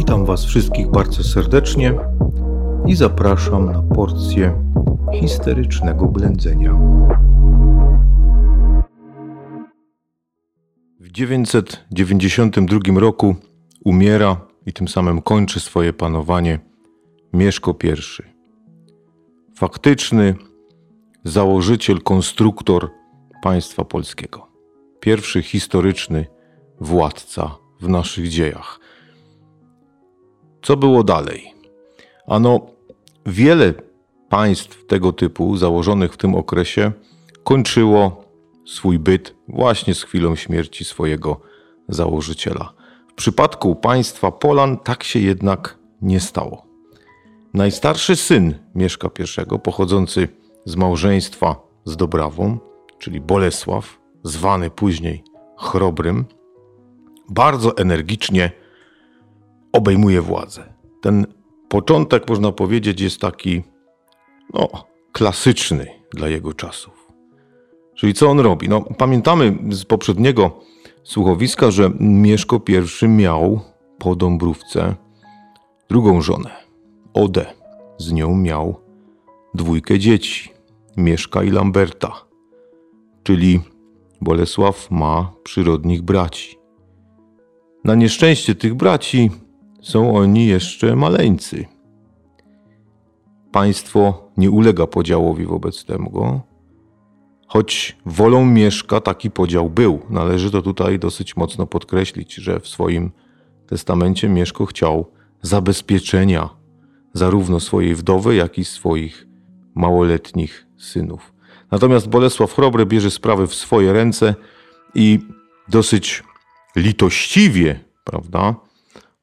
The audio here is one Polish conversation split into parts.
Witam Was wszystkich bardzo serdecznie i zapraszam na porcję histerycznego blędzenia. W 992 roku umiera i tym samym kończy swoje panowanie Mieszko I. Faktyczny założyciel, konstruktor państwa polskiego. Pierwszy historyczny władca w naszych dziejach. Co było dalej? Ano, wiele państw tego typu, założonych w tym okresie, kończyło swój byt właśnie z chwilą śmierci swojego założyciela. W przypadku państwa Polan tak się jednak nie stało. Najstarszy syn Mieszka I, pochodzący z małżeństwa z Dobrawą, czyli Bolesław, zwany później Chrobrym, bardzo energicznie obejmuje władzę. Ten początek, można powiedzieć, jest taki no, klasyczny dla jego czasów. Czyli co on robi? No, pamiętamy z poprzedniego słuchowiska, że Mieszko I miał po Dąbrówce drugą żonę, Odę. Z nią miał dwójkę dzieci, Mieszka i Lamberta, czyli Bolesław ma przyrodnich braci. Na nieszczęście tych braci są oni jeszcze maleńcy. Państwo nie ulega podziałowi wobec tego, choć wolą Mieszka taki podział był. Należy to tutaj dosyć mocno podkreślić, że w swoim testamencie Mieszko chciał zabezpieczenia zarówno swojej wdowy, jak i swoich małoletnich synów. Natomiast Bolesław Chrobry bierze sprawy w swoje ręce i dosyć litościwie, prawda?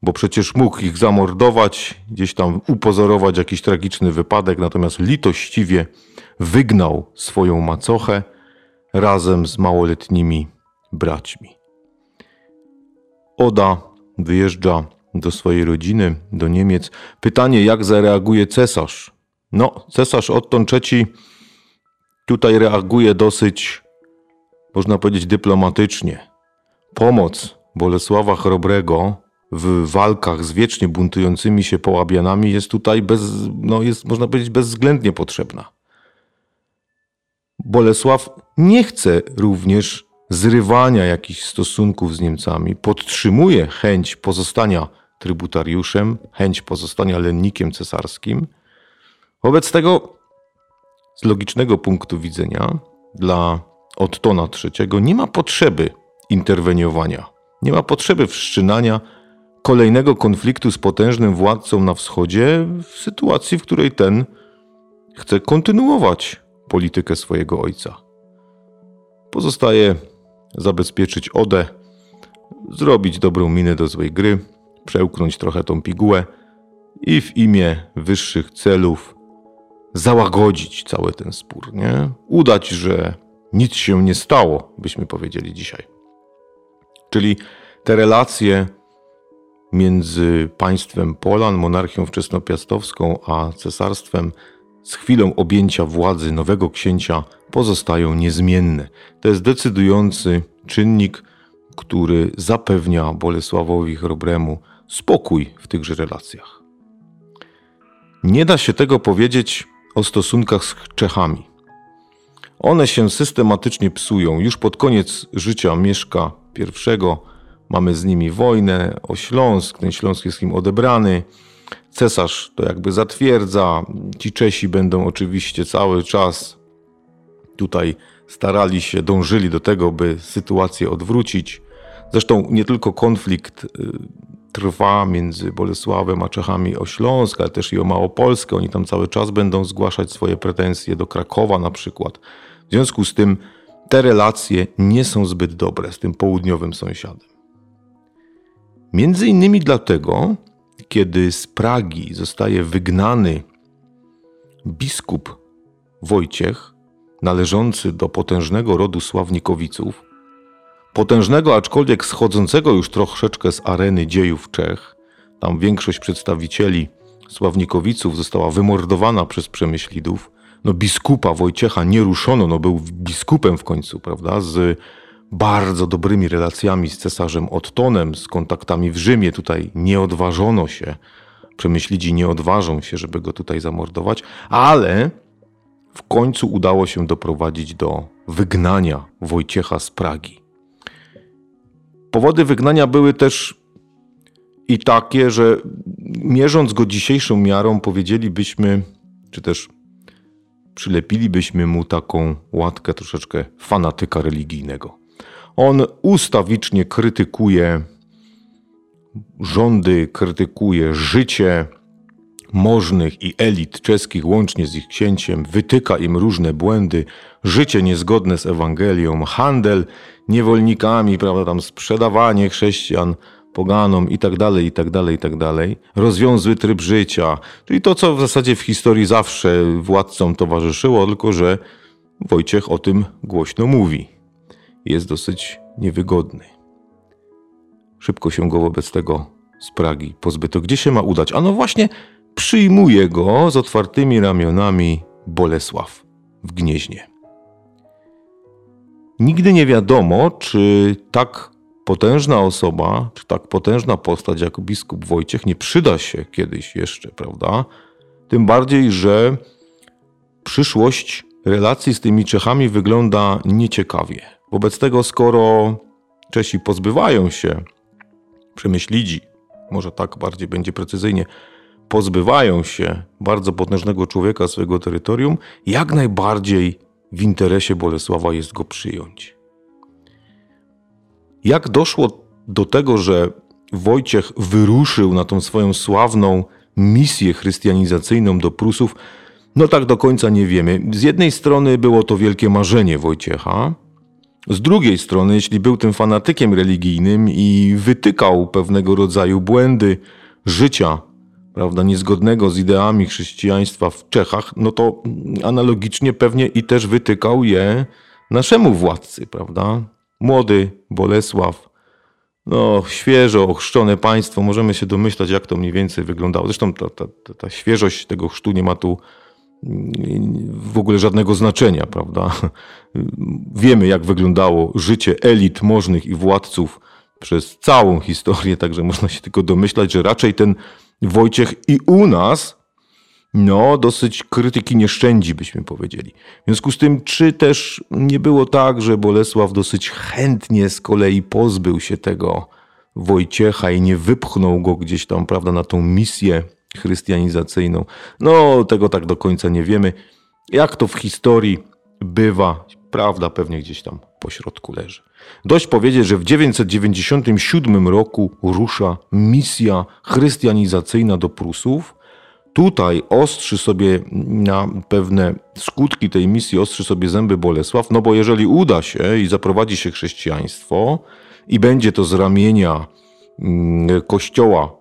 Bo przecież mógł ich zamordować, gdzieś tam upozorować jakiś tragiczny wypadek, natomiast litościwie wygnał swoją macochę razem z małoletnimi braćmi. Oda wyjeżdża do swojej rodziny, do Niemiec. Pytanie, jak zareaguje cesarz? No, cesarz Otton III tutaj reaguje dosyć, można powiedzieć, dyplomatycznie. Pomoc Bolesława Chrobrego w walkach z wiecznie buntującymi się połabianami jest tutaj bez, no jest, można powiedzieć, bezwzględnie potrzebna. Bolesław nie chce również zrywania jakichś stosunków z Niemcami, podtrzymuje chęć pozostania trybutariuszem, chęć pozostania lennikiem cesarskim. Wobec tego z logicznego punktu widzenia dla Ottona III nie ma potrzeby interweniowania, nie ma potrzeby wszczynania kolejnego konfliktu z potężnym władcą na wschodzie w sytuacji, w której ten chce kontynuować politykę swojego ojca. Pozostaje zabezpieczyć Odę, zrobić dobrą minę do złej gry, przełknąć trochę tą pigułę i w imię wyższych celów załagodzić cały ten spór, nie? Udać, że nic się nie stało, byśmy powiedzieli dzisiaj. Czyli te relacje między państwem Polan, monarchią wczesnopiastowską, a cesarstwem z chwilą objęcia władzy nowego księcia pozostają niezmienne. To jest decydujący czynnik, który zapewnia Bolesławowi Chrobremu spokój w tychże relacjach. Nie da się tego powiedzieć o stosunkach z Czechami. One się systematycznie psują. Już pod koniec życia Mieszka I mamy z nimi wojnę o Śląsk. Ten Śląsk jest im odebrany. Cesarz to jakby zatwierdza. Ci Czesi będą oczywiście cały czas tutaj starali się, dążyli do tego, by sytuację odwrócić. Zresztą nie tylko konflikt y, trwa między Bolesławem a Czechami o Śląsk, ale też i o Małopolskę. Oni tam cały czas będą zgłaszać swoje pretensje do Krakowa na przykład. W związku z tym te relacje nie są zbyt dobre z tym południowym sąsiadem. Między innymi dlatego, kiedy z Pragi zostaje wygnany biskup Wojciech, należący do potężnego rodu Sławnikowiców, potężnego, aczkolwiek schodzącego już troszeczkę z areny dziejów Czech. Tam większość przedstawicieli Sławnikowiców została wymordowana przez Przemyślidów. No biskupa Wojciecha nie ruszono, no był biskupem w końcu, prawda, z bardzo dobrymi relacjami z cesarzem Ottonem, z kontaktami w Rzymie. Tutaj nie odważono się, przemyślidzi nie odważą się, żeby go tutaj zamordować, ale w końcu udało się doprowadzić do wygnania Wojciecha z Pragi. Powody wygnania były też i takie, że mierząc go dzisiejszą miarą, powiedzielibyśmy, czy też przylepilibyśmy mu taką łatkę troszeczkę fanatyka religijnego. On ustawicznie krytykuje rządy, krytykuje życie możnych i elit czeskich, łącznie z ich księciem, wytyka im różne błędy, życie niezgodne z Ewangelią, handel niewolnikami, prawda, tam sprzedawanie chrześcijan poganom i tak dalej, i tak dalej, i tak dalej. Rozwiązły tryb życia, czyli to, co w zasadzie w historii zawsze władcom towarzyszyło, tylko że Wojciech o tym głośno mówi. Jest dosyć niewygodny. Szybko się go wobec tego z Pragi pozbyto. Gdzie się ma udać? A no właśnie, przyjmuje go z otwartymi ramionami Bolesław w Gnieźnie. Nigdy nie wiadomo, czy tak potężna osoba, czy tak potężna postać jak biskup Wojciech nie przyda się kiedyś jeszcze, prawda? Tym bardziej, że przyszłość relacji z tymi Czechami wygląda nieciekawie. Wobec tego, skoro Czesi pozbywają się przemyślidzi, może tak bardziej będzie precyzyjnie, pozbywają się bardzo potężnego człowieka swojego terytorium, jak najbardziej w interesie Bolesława jest go przyjąć. Jak doszło do tego, że Wojciech wyruszył na tą swoją sławną misję chrystianizacyjną do Prusów, no tak do końca nie wiemy. Z jednej strony było to wielkie marzenie Wojciecha, z drugiej strony, jeśli był tym fanatykiem religijnym i wytykał pewnego rodzaju błędy życia, prawda, niezgodnego z ideami chrześcijaństwa w Czechach, no to analogicznie pewnie i też wytykał je naszemu władcy, prawda? Młody Bolesław, no, świeżo ochrzczone państwo, możemy się domyślać, jak to mniej więcej wyglądało. Zresztą ta, ta, ta świeżość tego chrztu nie ma tu w ogóle żadnego znaczenia, prawda? Wiemy, jak wyglądało życie elit możnych i władców przez całą historię, także można się tylko domyślać, że raczej ten Wojciech i u nas no, dosyć krytyki nie szczędzi, byśmy powiedzieli. W związku z tym, czy też nie było tak, że Bolesław dosyć chętnie z kolei pozbył się tego Wojciecha i nie wypchnął go gdzieś tam, prawda, na tą misję chrystianizacyjną? No, tego tak do końca nie wiemy. Jak to w historii bywa, prawda pewnie gdzieś tam po środku leży. Dość powiedzieć, że w 997 roku rusza misja chrystianizacyjna do Prusów, tutaj ostrzy sobie na pewne skutki tej misji, ostrzy sobie zęby Bolesław, no bo jeżeli uda się i zaprowadzi się chrześcijaństwo i będzie to z ramienia mm, kościoła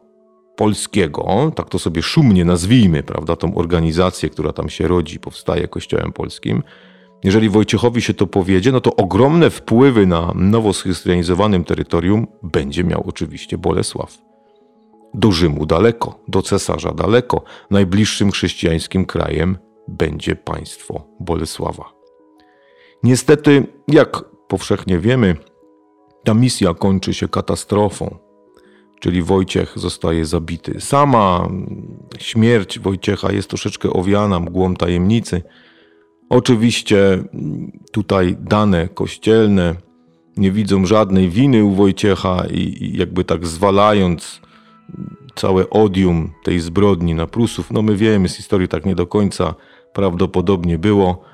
polskiego, tak to sobie szumnie nazwijmy, prawda, tą organizację, która tam się rodzi, powstaje kościołem polskim, jeżeli Wojciechowi się to powiedzie, no to ogromne wpływy na nowo schrystianizowanym terytorium będzie miał oczywiście Bolesław do Rzymu daleko, do cesarza daleko. Najbliższym chrześcijańskim krajem będzie państwo Bolesława. Niestety, jak powszechnie wiemy, ta misja kończy się katastrofą, czyli Wojciech zostaje zabity. Sama śmierć Wojciecha jest troszeczkę owiana mgłą tajemnicy. Oczywiście tutaj dane kościelne nie widzą żadnej winy u Wojciecha i jakby tak zwalając całe odium tej zbrodni na Prusów. No my wiemy z historii tak nie do końca prawdopodobnie było.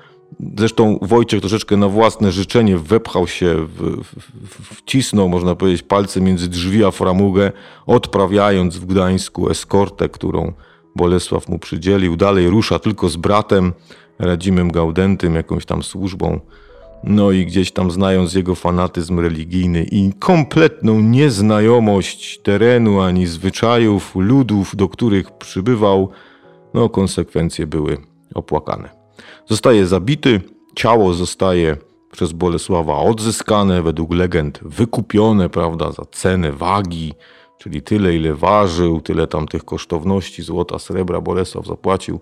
Zresztą Wojciech troszeczkę na własne życzenie wepchał się, w, w, wcisnął, można powiedzieć, palce między drzwi a framugę, odprawiając w Gdańsku eskortę, którą Bolesław mu przydzielił. Dalej rusza tylko z bratem Radzimem Gaudentym, jakąś tam służbą no i gdzieś tam znając jego fanatyzm religijny i kompletną nieznajomość terenu ani zwyczajów ludów, do których przybywał, no konsekwencje były opłakane. Zostaje zabity, ciało zostaje przez Bolesława odzyskane, według legend wykupione, prawda, za cenę wagi, czyli tyle ile ważył, tyle tam tych kosztowności złota, srebra Bolesław zapłacił.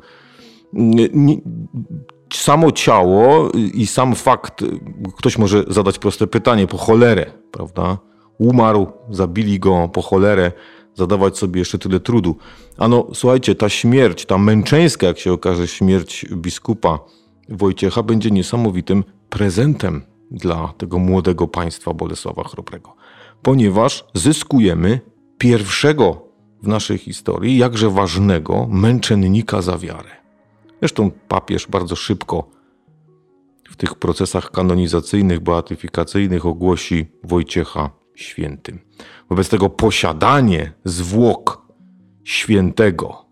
samo ciało i sam fakt, ktoś może zadać proste pytanie, po cholerę, prawda? Umarł, zabili go po cholerę, zadawać sobie jeszcze tyle trudu. Ano, słuchajcie, ta śmierć, ta męczeńska, jak się okaże, śmierć biskupa Wojciecha będzie niesamowitym prezentem dla tego młodego państwa Bolesława Chrobrego, ponieważ zyskujemy pierwszego w naszej historii, jakże ważnego męczennika za wiarę. Zresztą papież bardzo szybko w tych procesach kanonizacyjnych, beatyfikacyjnych ogłosi Wojciecha świętym. Wobec tego posiadanie zwłok świętego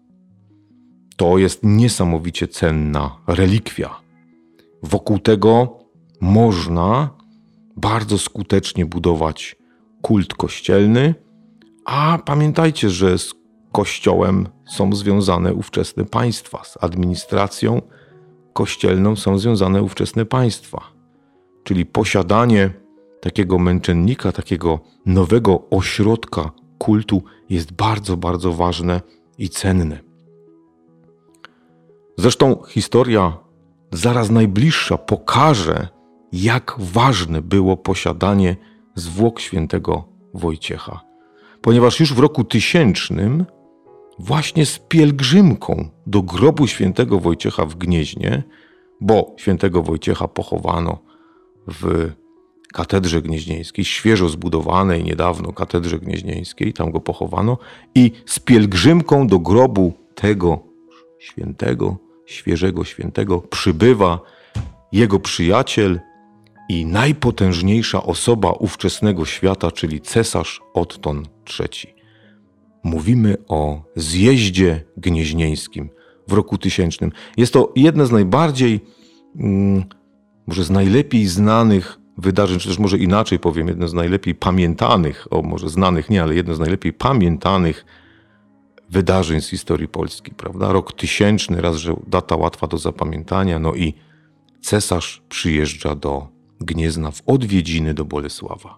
to jest niesamowicie cenna relikwia. Wokół tego można bardzo skutecznie budować kult kościelny, a pamiętajcie, że z kościołem są związane ówczesne państwa, z administracją kościelną są związane ówczesne państwa. Czyli posiadanie takiego męczennika, takiego nowego ośrodka kultu jest bardzo, bardzo ważne i cenne. Zresztą historia zaraz najbliższa pokaże, jak ważne było posiadanie zwłok świętego Wojciecha. Ponieważ już w roku tysięcznym, właśnie z pielgrzymką do grobu świętego Wojciecha w Gnieźnie, bo świętego Wojciecha pochowano w katedrze gnieźnieńskiej, świeżo zbudowanej niedawno katedrze gnieźnieńskiej, tam go pochowano, i z pielgrzymką do grobu tego świętego, świeżego świętego przybywa jego przyjaciel i najpotężniejsza osoba ówczesnego świata, czyli cesarz Otton III. Mówimy o zjeździe gnieźnieńskim w roku tysięcznym. Jest to jedne z najbardziej, mm, może z najlepiej znanych wydarzeń, czy też może inaczej powiem, jedno z najlepiej pamiętanych, o może znanych nie, ale jedno z najlepiej pamiętanych wydarzeń z historii Polski, prawda? Rok tysięczny, raz, że data łatwa do zapamiętania, no i cesarz przyjeżdża do Gniezna w odwiedziny do Bolesława.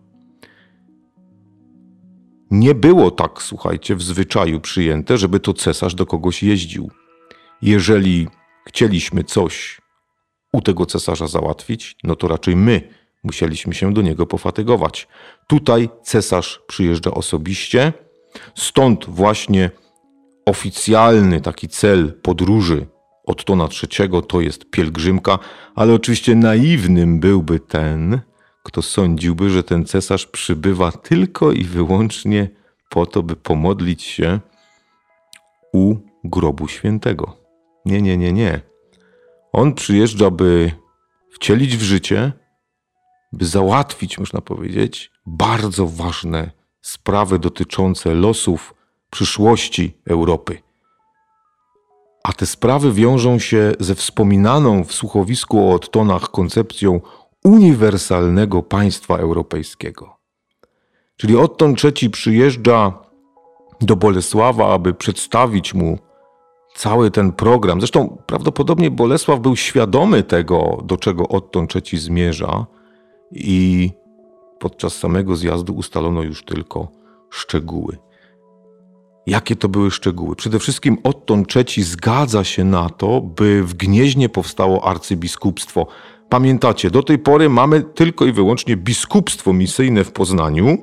Nie było tak, słuchajcie, w zwyczaju przyjęte, żeby to cesarz do kogoś jeździł. Jeżeli chcieliśmy coś u tego cesarza załatwić, no to raczej my musieliśmy się do niego pofatygować. Tutaj cesarz przyjeżdża osobiście, stąd właśnie oficjalny taki cel podróży Ottona III to jest pielgrzymka, ale oczywiście naiwnym byłby ten, kto sądziłby, że ten cesarz przybywa tylko i wyłącznie po to, by pomodlić się u grobu świętego. Nie, nie, nie, nie. On przyjeżdża, by wcielić w życie, by załatwić, można powiedzieć, bardzo ważne sprawy dotyczące losów przyszłości Europy. A te sprawy wiążą się ze wspominaną w słuchowisku o odtonach koncepcją uniwersalnego państwa europejskiego. Czyli Otton III przyjeżdża do Bolesława, aby przedstawić mu cały ten program. Zresztą prawdopodobnie Bolesław był świadomy tego, do czego Otton III zmierza i podczas samego zjazdu ustalono już tylko szczegóły. Jakie to były szczegóły? Przede wszystkim Otton III zgadza się na to, by w Gnieźnie powstało arcybiskupstwo. Pamiętacie, do tej pory mamy tylko i wyłącznie biskupstwo misyjne w Poznaniu,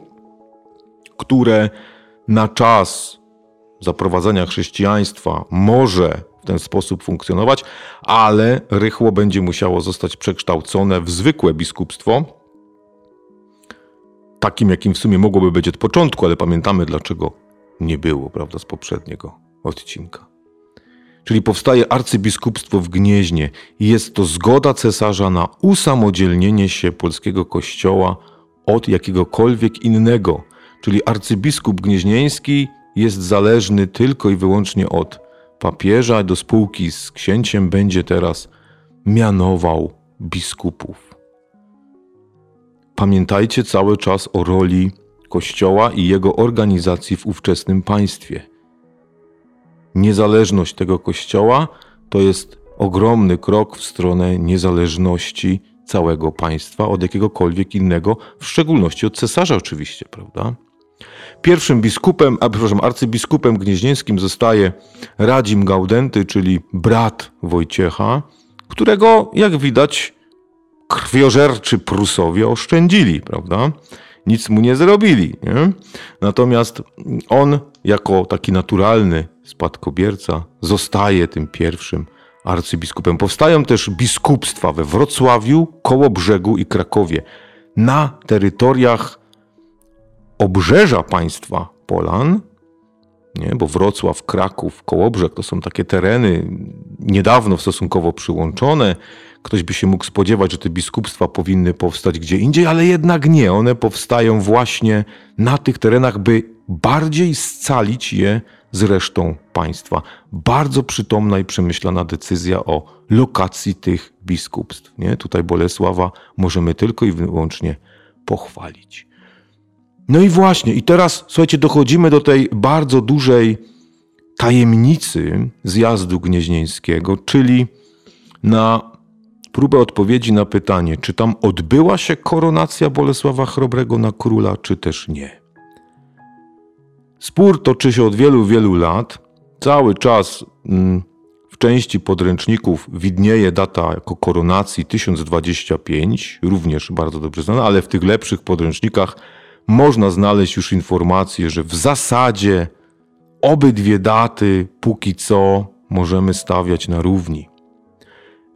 które na czas zaprowadzenia chrześcijaństwa może w ten sposób funkcjonować, ale rychło będzie musiało zostać przekształcone w zwykłe biskupstwo, takim jakim w sumie mogłoby być od początku, ale pamiętamy dlaczego nie było, prawda, z poprzedniego odcinka. Czyli powstaje arcybiskupstwo w Gnieźnie i jest to zgoda cesarza na usamodzielnienie się polskiego kościoła od jakiegokolwiek innego. Czyli arcybiskup gnieźnieński jest zależny tylko i wyłącznie od papieża, do spółki z księciem będzie teraz mianował biskupów. Pamiętajcie cały czas o roli Kościoła i jego organizacji w ówczesnym państwie. Niezależność tego Kościoła to jest ogromny krok w stronę niezależności całego państwa od jakiegokolwiek innego, w szczególności od cesarza oczywiście, prawda? Pierwszym biskupem, a przepraszam, arcybiskupem gnieźnieńskim zostaje Radzim Gaudenty, czyli brat Wojciecha, którego, jak widać, krwiożerczy Prusowie oszczędzili, prawda? Nic mu nie zrobili. Nie? Natomiast on, jako taki naturalny spadkobierca, zostaje tym pierwszym arcybiskupem. Powstają też biskupstwa we Wrocławiu, Kołobrzegu i Krakowie. Na terytoriach obrzeża państwa Polan, nie? bo Wrocław, Kraków, Kołobrzeg to są takie tereny niedawno stosunkowo przyłączone. Ktoś by się mógł spodziewać, że te biskupstwa powinny powstać gdzie indziej, ale jednak nie. One powstają właśnie na tych terenach, by bardziej scalić je z resztą państwa. Bardzo przytomna i przemyślana decyzja o lokacji tych biskupstw. Nie? Tutaj Bolesława możemy tylko i wyłącznie pochwalić. No i właśnie, i teraz słuchajcie, dochodzimy do tej bardzo dużej tajemnicy zjazdu gnieźnieńskiego, czyli na próbę odpowiedzi na pytanie, czy tam odbyła się koronacja Bolesława Chrobrego na króla, czy też nie. Spór toczy się od wielu, wielu lat. Cały czas mm, w części podręczników widnieje data jako koronacji 1025, również bardzo dobrze znana, ale w tych lepszych podręcznikach można znaleźć już informację, że w zasadzie obydwie daty póki co możemy stawiać na równi.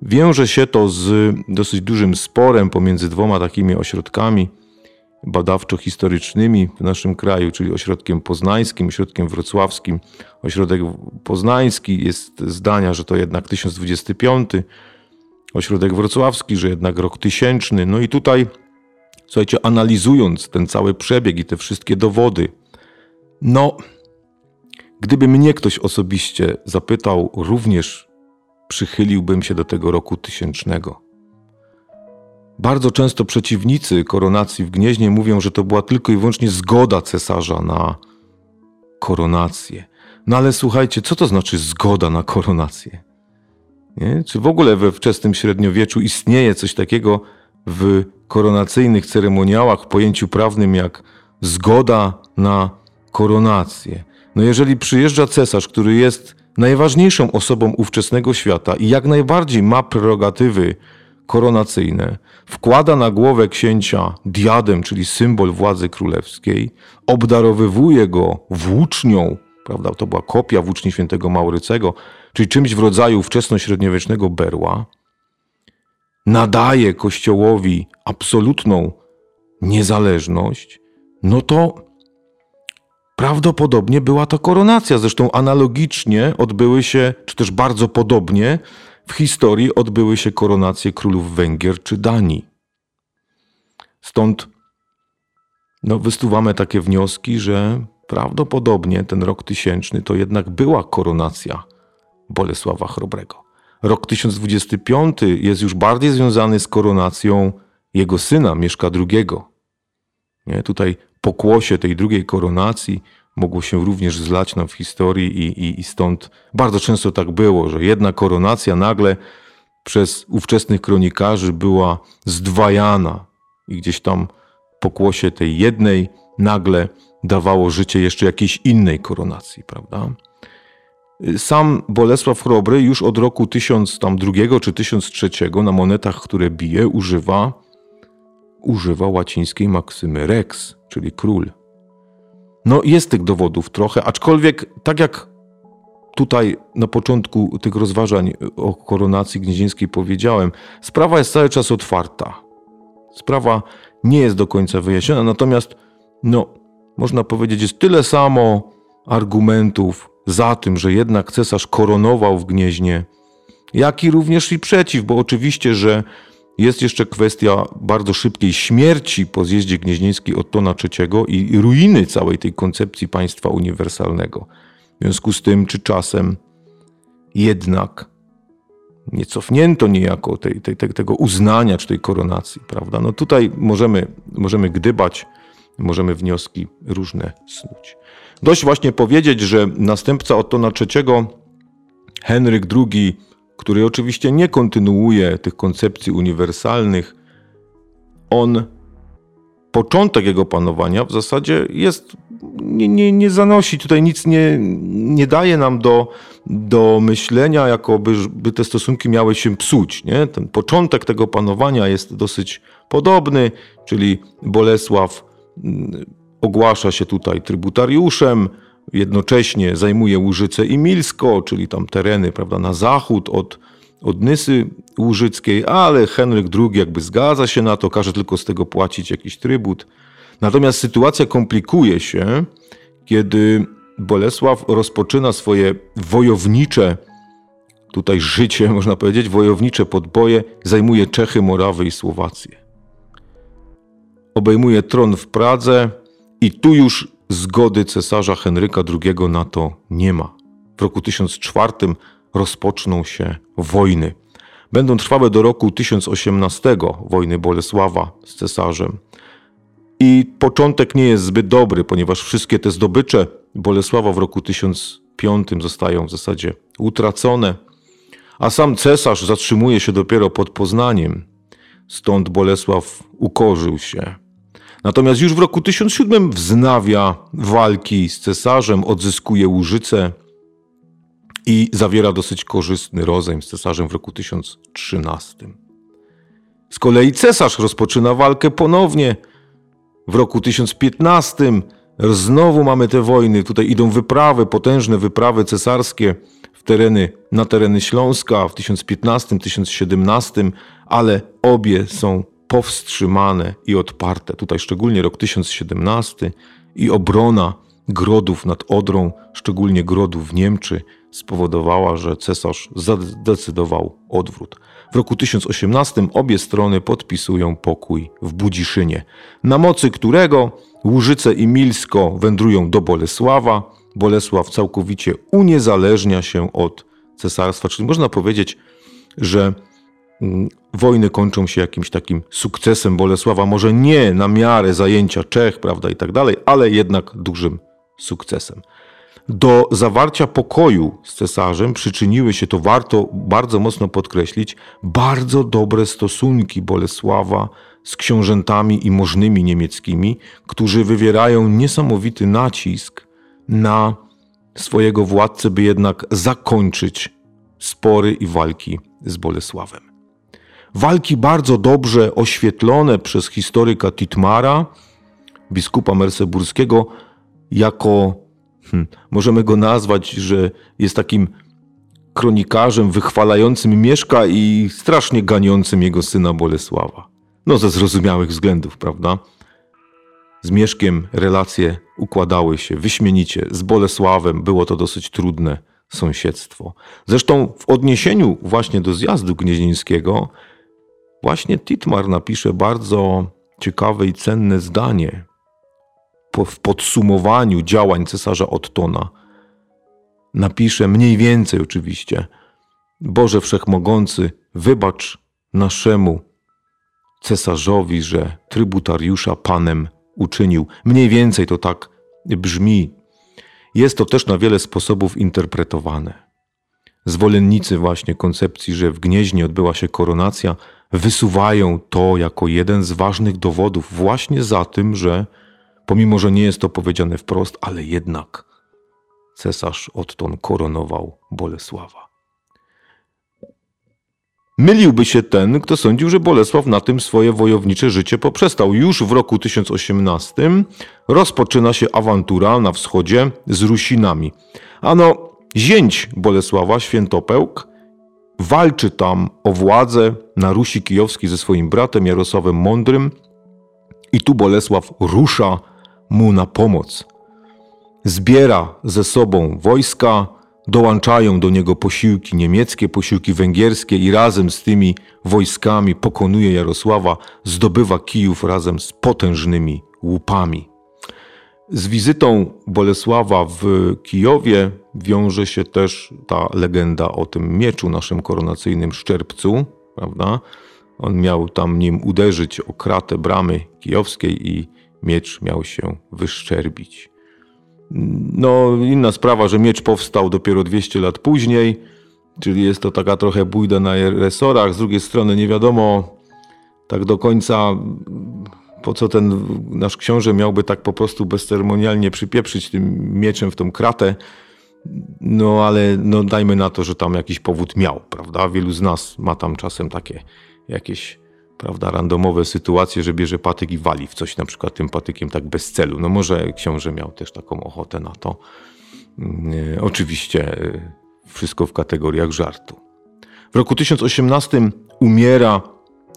Wiąże się to z dosyć dużym sporem pomiędzy dwoma takimi ośrodkami badawczo-historycznymi w naszym kraju, czyli ośrodkiem poznańskim, ośrodkiem wrocławskim. Ośrodek poznański jest zdania, że to jednak 1025, ośrodek wrocławski, że jednak rok tysięczny. No i tutaj, słuchajcie, analizując ten cały przebieg i te wszystkie dowody, no, gdyby mnie ktoś osobiście zapytał, również przychyliłbym się do tego roku tysięcznego. Bardzo często przeciwnicy koronacji w Gnieźnie mówią, że to była tylko i wyłącznie zgoda cesarza na koronację. No ale słuchajcie, co to znaczy zgoda na koronację? Nie? Czy w ogóle we wczesnym średniowieczu istnieje coś takiego w koronacyjnych ceremoniałach w pojęciu prawnym jak zgoda na koronację? No jeżeli przyjeżdża cesarz, który jest najważniejszą osobą ówczesnego świata i jak najbardziej ma prerogatywy koronacyjne, wkłada na głowę księcia diadem, czyli symbol władzy królewskiej, obdarowywuje go włócznią, prawda, to była kopia włóczni świętego Maurycego, czyli czymś w rodzaju wczesnośredniowiecznego berła, nadaje kościołowi absolutną niezależność, no to prawdopodobnie była to koronacja. Zresztą analogicznie odbyły się, czy też bardzo podobnie, w historii odbyły się koronacje królów Węgier czy Danii. Stąd no, wystuwamy takie wnioski, że prawdopodobnie ten rok tysięczny to jednak była koronacja Bolesława Chrobrego. Rok 1025 jest już bardziej związany z koronacją jego syna Mieszka II. Nie? Tutaj pokłosie tej drugiej koronacji mogło się również zlać nam w historii i, i, i stąd bardzo często tak było, że jedna koronacja nagle przez ówczesnych kronikarzy była zdwajana i gdzieś tam pokłosie tej jednej nagle dawało życie jeszcze jakiejś innej koronacji, prawda? Sam Bolesław Chrobry już od roku 1002 czy 1003 na monetach, które bije, używa, używa łacińskiej maksymy rex, czyli król. No jest tych dowodów trochę, aczkolwiek tak jak tutaj na początku tych rozważań o koronacji gnieźnieńskiej powiedziałem, sprawa jest cały czas otwarta. Sprawa nie jest do końca wyjaśniona, natomiast no, można powiedzieć, jest tyle samo argumentów za tym, że jednak cesarz koronował w Gnieźnie, jak i również i przeciw, bo oczywiście, że jest jeszcze kwestia bardzo szybkiej śmierci po zjeździe gnieźnieńskiej Ottona III i ruiny całej tej koncepcji państwa uniwersalnego. W związku z tym, czy czasem jednak nie cofnięto niejako tej, tej, tego uznania czy tej koronacji, prawda? No tutaj możemy, możemy gdybać, możemy wnioski różne snuć. Dość właśnie powiedzieć, że następca Ottona III, Henryk II, który oczywiście nie kontynuuje tych koncepcji uniwersalnych, on, początek jego panowania w zasadzie jest nie, nie, nie zanosi, tutaj nic nie, nie daje nam do, do myślenia, jakoby by te stosunki miały się psuć. Nie? Ten początek tego panowania jest dosyć podobny, czyli Bolesław mm, ogłasza się tutaj trybutariuszem, jednocześnie zajmuje Łużyce i Milsko, czyli tam tereny prawda, na zachód od, od Nysy Łużyckiej, ale Henryk II jakby zgadza się na to, każe tylko z tego płacić jakiś trybut. Natomiast sytuacja komplikuje się, kiedy Bolesław rozpoczyna swoje wojownicze tutaj życie, można powiedzieć, wojownicze podboje, zajmuje Czechy, Morawy i Słowację. Obejmuje tron w Pradze i tu już zgody cesarza Henryka II na to nie ma. W roku 1004 rozpoczną się wojny. Będą trwały do roku 1018 wojny Bolesława z cesarzem. I początek nie jest zbyt dobry, ponieważ wszystkie te zdobycze Bolesława w roku 1005 zostają w zasadzie utracone, a sam cesarz zatrzymuje się dopiero pod Poznaniem. Stąd Bolesław ukorzył się. Natomiast już w roku 1007 wznawia walki z cesarzem, odzyskuje Łużycę i zawiera dosyć korzystny rozejm z cesarzem w roku 1013. Z kolei cesarz rozpoczyna walkę ponownie w roku 1015. Znowu mamy te wojny. Tutaj idą wyprawy, potężne wyprawy cesarskie w tereny, na tereny Śląska w 1015-1017, ale obie są powstrzymane i odparte. Tutaj szczególnie rok 1017 i obrona grodów nad Odrą, szczególnie grodów w Niemczy, spowodowała, że cesarz zdecydował odwrót. W roku 1018 obie strony podpisują pokój w Budziszynie, na mocy którego Łużyce i Milsko wędrują do Bolesława. Bolesław całkowicie uniezależnia się od cesarstwa, czyli można powiedzieć, że wojny kończą się jakimś takim sukcesem Bolesława, może nie na miarę zajęcia Czech, prawda, i tak dalej, ale jednak dużym sukcesem. Do zawarcia pokoju z cesarzem przyczyniły się, to warto bardzo mocno podkreślić, bardzo dobre stosunki Bolesława z książętami i możnymi niemieckimi, którzy wywierają niesamowity nacisk na swojego władcę, by jednak zakończyć spory i walki z Bolesławem. Walki bardzo dobrze oświetlone przez historyka Titmara, biskupa merseburskiego, jako hmm, możemy go nazwać, że jest takim kronikarzem wychwalającym Mieszka i strasznie ganiącym jego syna Bolesława. No ze zrozumiałych względów, prawda? Z Mieszkiem relacje układały się wyśmienicie. Z Bolesławem było to dosyć trudne sąsiedztwo. Zresztą w odniesieniu właśnie do zjazdu gnieźnieńskiego właśnie Titmar napisze bardzo ciekawe i cenne zdanie w podsumowaniu działań cesarza Ottona. Napisze mniej więcej oczywiście: Boże Wszechmogący, wybacz naszemu cesarzowi, że trybutariusza panem uczynił. Mniej więcej to tak brzmi. Jest to też na wiele sposobów interpretowane. Zwolennicy właśnie koncepcji, że w Gnieźnie odbyła się koronacja, wysuwają to jako jeden z ważnych dowodów właśnie za tym, że pomimo, że nie jest to powiedziane wprost, ale jednak cesarz Otton koronował Bolesława. Myliłby się ten, kto sądził, że Bolesław na tym swoje wojownicze życie poprzestał. Już w roku 1018 rozpoczyna się awantura na wschodzie z Rusinami. Ano, zięć Bolesława, Świętopełk, walczy tam o władzę na Rusi Kijowskiej ze swoim bratem Jarosławem Mądrym i tu Bolesław rusza mu na pomoc. Zbiera ze sobą wojska, dołączają do niego posiłki niemieckie, posiłki węgierskie i razem z tymi wojskami pokonuje Jarosława, zdobywa Kijów razem z potężnymi łupami. Z wizytą Bolesława w Kijowie wiąże się też ta legenda o tym mieczu naszym koronacyjnym Szczerbcu, prawda? On miał tam nim uderzyć o kratę bramy kijowskiej i miecz miał się wyszczerbić. No, inna sprawa, że miecz powstał dopiero 200 lat później, czyli jest to taka trochę bójda na resorach. Z drugiej strony nie wiadomo tak do końca, po co ten nasz książę miałby tak po prostu bezceremonialnie przypieprzyć tym mieczem w tą kratę. No ale no, dajmy na to, że tam jakiś powód miał, prawda? Wielu z nas ma tam czasem takie jakieś prawda, randomowe sytuacje, że bierze patyk i wali w coś na przykład tym patykiem tak bez celu. No może książę miał też taką ochotę na to. Yy, oczywiście yy, wszystko w kategoriach żartu. W roku 1018 umiera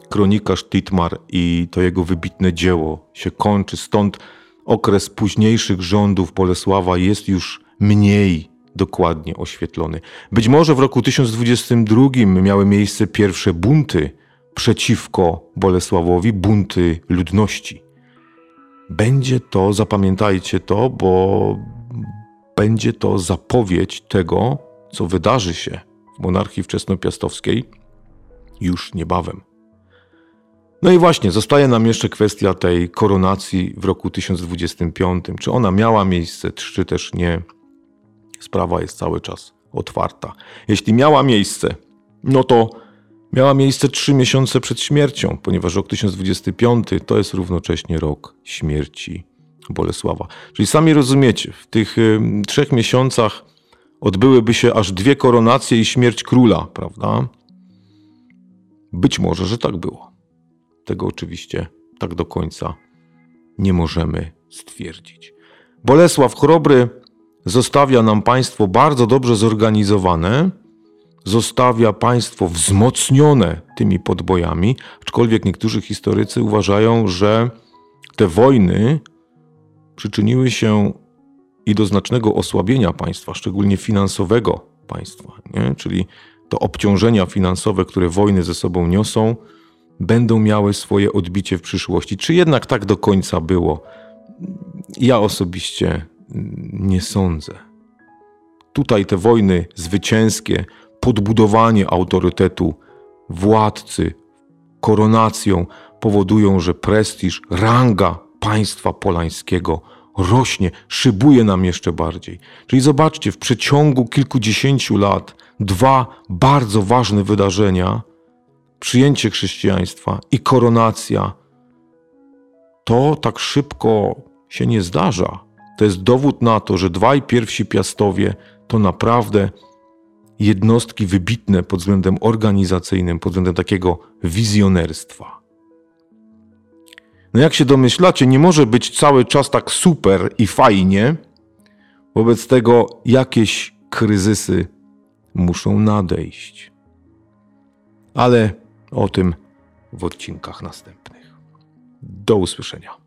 kronikarz Titmar i to jego wybitne dzieło się kończy. Stąd okres późniejszych rządów Bolesława jest już mniej dokładnie oświetlony. Być może w roku 1022 miały miejsce pierwsze bunty przeciwko Bolesławowi, bunty ludności. Będzie to, zapamiętajcie to, bo będzie to zapowiedź tego, co wydarzy się w monarchii wczesnopiastowskiej już niebawem. No i właśnie, zostaje nam jeszcze kwestia tej koronacji w roku 1025. Czy ona miała miejsce, czy też nie? Sprawa jest cały czas otwarta. Jeśli miała miejsce, no to miała miejsce trzy miesiące przed śmiercią, ponieważ rok 1025 to jest równocześnie rok śmierci Bolesława. Czyli sami rozumiecie, w tych y, trzech miesiącach odbyłyby się aż dwie koronacje i śmierć króla, prawda? Być może, że tak było. Tego oczywiście tak do końca nie możemy stwierdzić. Bolesław Chrobry zostawia nam państwo bardzo dobrze zorganizowane, zostawia państwo wzmocnione tymi podbojami, aczkolwiek niektórzy historycy uważają, że te wojny przyczyniły się i do znacznego osłabienia państwa, szczególnie finansowego państwa, nie? czyli to obciążenia finansowe, które wojny ze sobą niosą, będą miały swoje odbicie w przyszłości. Czy jednak tak do końca było? Ja osobiście nie sądzę. Tutaj te wojny zwycięskie, podbudowanie autorytetu władcy, koronacją powodują, że prestiż, ranga państwa polańskiego rośnie, szybuje nam jeszcze bardziej. Czyli zobaczcie, w przeciągu kilkudziesięciu lat dwa bardzo ważne wydarzenia przyjęcie chrześcijaństwa i koronacja, to tak szybko się nie zdarza. To jest dowód na to, że dwaj pierwsi piastowie to naprawdę jednostki wybitne pod względem organizacyjnym, pod względem takiego wizjonerstwa. No jak się domyślacie, nie może być cały czas tak super i fajnie. Wobec tego jakieś kryzysy muszą nadejść. Ale o tym w odcinkach następnych. Do usłyszenia.